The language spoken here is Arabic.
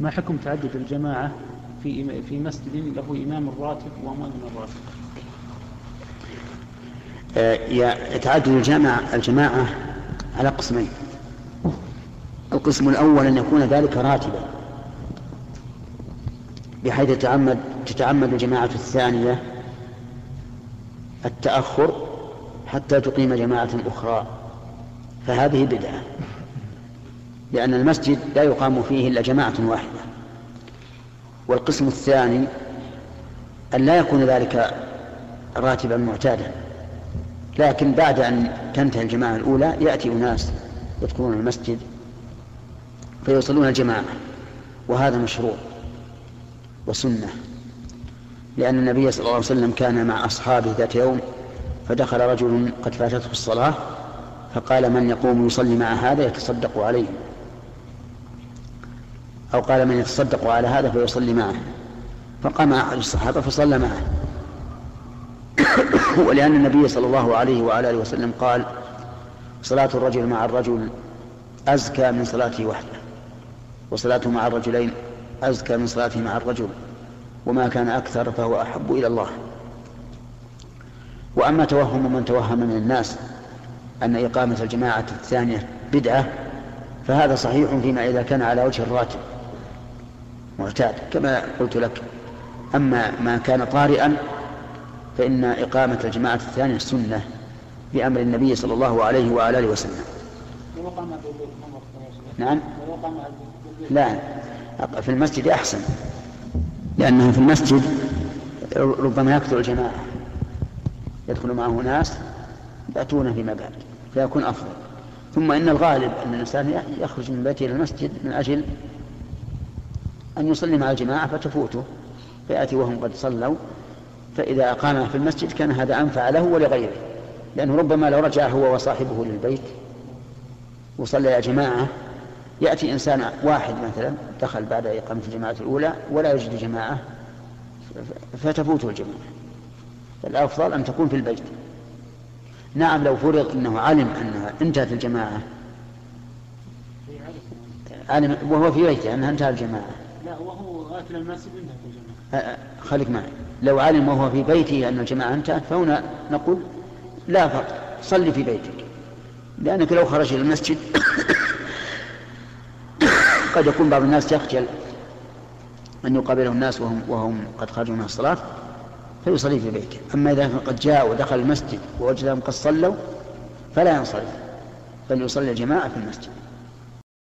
ما حكم تعدد الجماعة في في مسجد له إمام راتب ومؤذن راتب؟ آه، تعدد الجماعة الجماعة على قسمين. القسم الأول أن يكون ذلك راتبا. بحيث تتعمد تتعمد الجماعة الثانية التأخر حتى تقيم جماعة أخرى. فهذه بدعة. لأن المسجد لا يقام فيه إلا جماعة واحدة. والقسم الثاني أن لا يكون ذلك راتبا معتادا. لكن بعد أن تنتهي الجماعة الأولى يأتي أناس يدخلون المسجد فيصلون الجماعة وهذا مشروع وسنة. لأن النبي صلى الله عليه وسلم كان مع أصحابه ذات يوم فدخل رجل قد فاتته الصلاة فقال من يقوم يصلي مع هذا يتصدق عليه. أو قال من يتصدق على هذا فيصلي معه. فقام أحد الصحابة فصلى معه. ولأن النبي صلى الله عليه وعلى آله وسلم قال صلاة الرجل مع الرجل أزكى من صلاته وحده وصلاته مع الرجلين أزكى من صلاته مع الرجل وما كان أكثر فهو أحب إلى الله. وأما توهم من توهم من الناس أن إقامة الجماعة الثانية بدعة فهذا صحيح فيما إذا كان على وجه الراتب. معتاد كما قلت لك. أما ما كان طارئا فإن إقامة الجماعة الثانية سنة بأمر النبي صلى الله عليه وعلى آله وسلم. نعم. لا في المسجد أحسن. لأنه في المسجد ربما يكثر الجماعة. يدخل معه ناس يأتون فيما بعد فيكون أفضل. ثم إن الغالب أن الإنسان يخرج من بيته إلى المسجد من أجل أن يصلي مع الجماعة فتفوته فيأتي وهم قد صلوا فإذا أقام في المسجد كان هذا أنفع له ولغيره لأنه ربما لو رجع هو وصاحبه للبيت وصلى يا جماعة يأتي إنسان واحد مثلا دخل بعد إقامة الجماعة الأولى ولا يجد جماعة فتفوته الجماعة. الأفضل أن تكون في البيت. نعم لو فرض أنه علم أنها انتهت الجماعة. علم وهو في بيته أنها انتهت الجماعة. لا وهو غافل المسجد انتهت الجماعة. خليك معي. لو علم وهو في بيته أن الجماعة انتهت فهنا نقول لا فرق صلي في بيتك. لأنك لو خرج إلى المسجد قد يكون بعض الناس يخجل أن يقابله الناس وهم, وهم قد خرجوا من الصلاة. فيصلي في بيته أما إذا قد جاء ودخل المسجد ووجدهم قد صلوا فلا ينصرف بل يصلي الجماعة في المسجد.